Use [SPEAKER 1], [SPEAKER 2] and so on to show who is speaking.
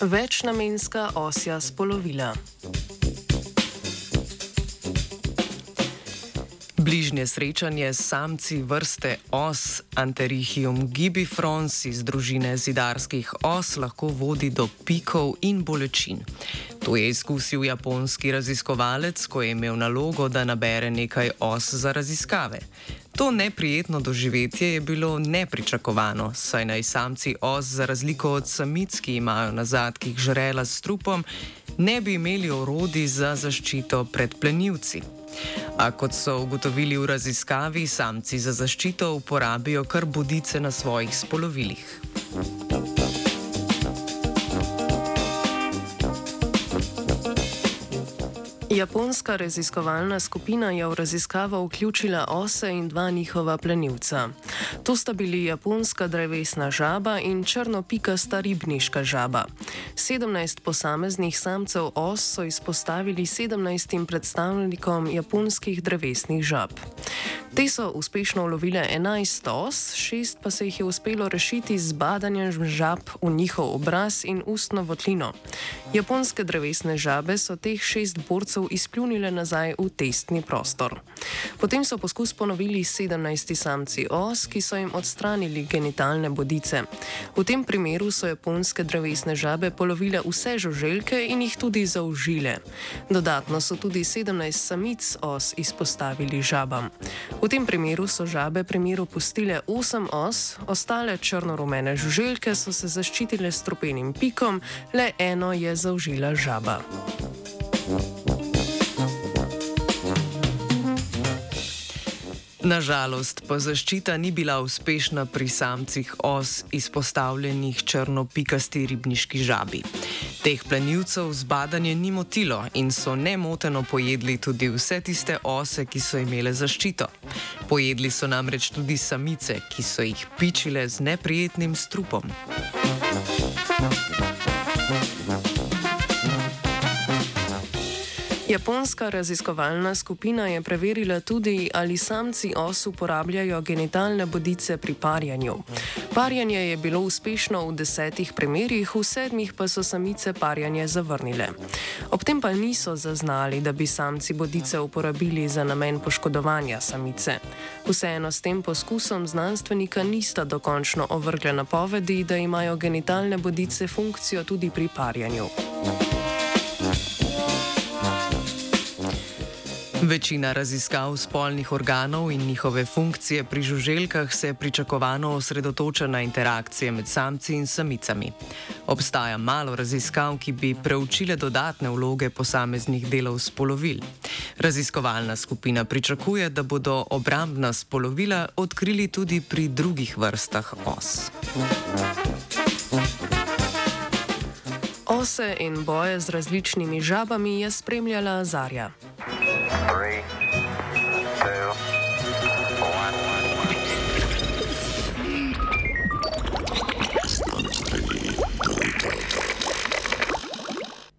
[SPEAKER 1] Večnamenska osja spolovila. Bližnje srečanje s samci vrste os Anterichium gibifrons iz družine zidarskih os lahko vodi do pikov in bolečin. To je izkusil japonski raziskovalec, ko je imel nalogo, da nabere nekaj os za raziskave. To neprijetno doživetje je bilo nepričakovano, saj naj samci os, za razliko od samic, ki imajo na zadkih žrela s trupom, ne bi imeli orodi za zaščito pred plenilci. A kot so ugotovili v raziskavi, samci za zaščito uporabijo kar bodice na svojih spolovilih. Japonska raziskovalna skupina je v raziskavo vključila ose in dva njihova plenilca. To sta bili japonska drevesna žaba in črnopikasta ribniška žaba. 17 posameznih samcev os so izpostavili 17 predstavnikom japonskih drevesnih žab. Te so uspešno ulovile 11 os, 6 pa se jih je uspelo rešiti z badanjem žab v njihov obraz in ustno votlino. Japonske drevesne žabe so teh šest borcev izpljunile nazaj v testni prostor. Potem so poskus ponovili 17 samci os, ki so jim odstranili genitalne bodice. V tem primeru so japonske drevesne žabe polovile vse žuželke in jih tudi zaužile. Dodatno so tudi 17 samic os izpostavili žabam. V tem primeru so žabe primeru pustile 8 os, ostale črno-rumene žuželke so se zaščitile s tropenim pikom, le eno je zaužila žaba. Nažalost pa zaščita ni bila uspešna pri samcih os izpostavljenih črno-pikasti ribniški žabi. Teh plenilcev zbadanje ni motilo in so nemoteno pojedli tudi vse tiste ose, ki so imele zaščito. Pojedli so namreč tudi samice, ki so jih pičile z neprijetnim strupom. Japonska raziskovalna skupina je preverila tudi, ali samci os uporabljajo genitalne bodice pri parjanju. Parjanje je bilo uspešno v desetih primerjih, v sedmih pa so samice parjanje zavrnile. Ob tem pa niso zaznali, da bi samci bodice uporabili za namen poškodovanja samice. Vseeno s tem poskusom znanstvenika nista dokončno ovrgle napovedi, da imajo genitalne bodice funkcijo tudi pri parjanju. Večina raziskav spolnih organov in njihove funkcije pri žuželkah se pričakovano osredotoča na interakcije med samci in samicami. Obstaja malo raziskav, ki bi preučile dodatne vloge posameznih delov spolovil. Raziskovalna skupina pričakuje, da bodo obrambna spolovila odkrili tudi pri drugih vrstah os. Ose in boje z različnimi žabami je spremljala Zarja.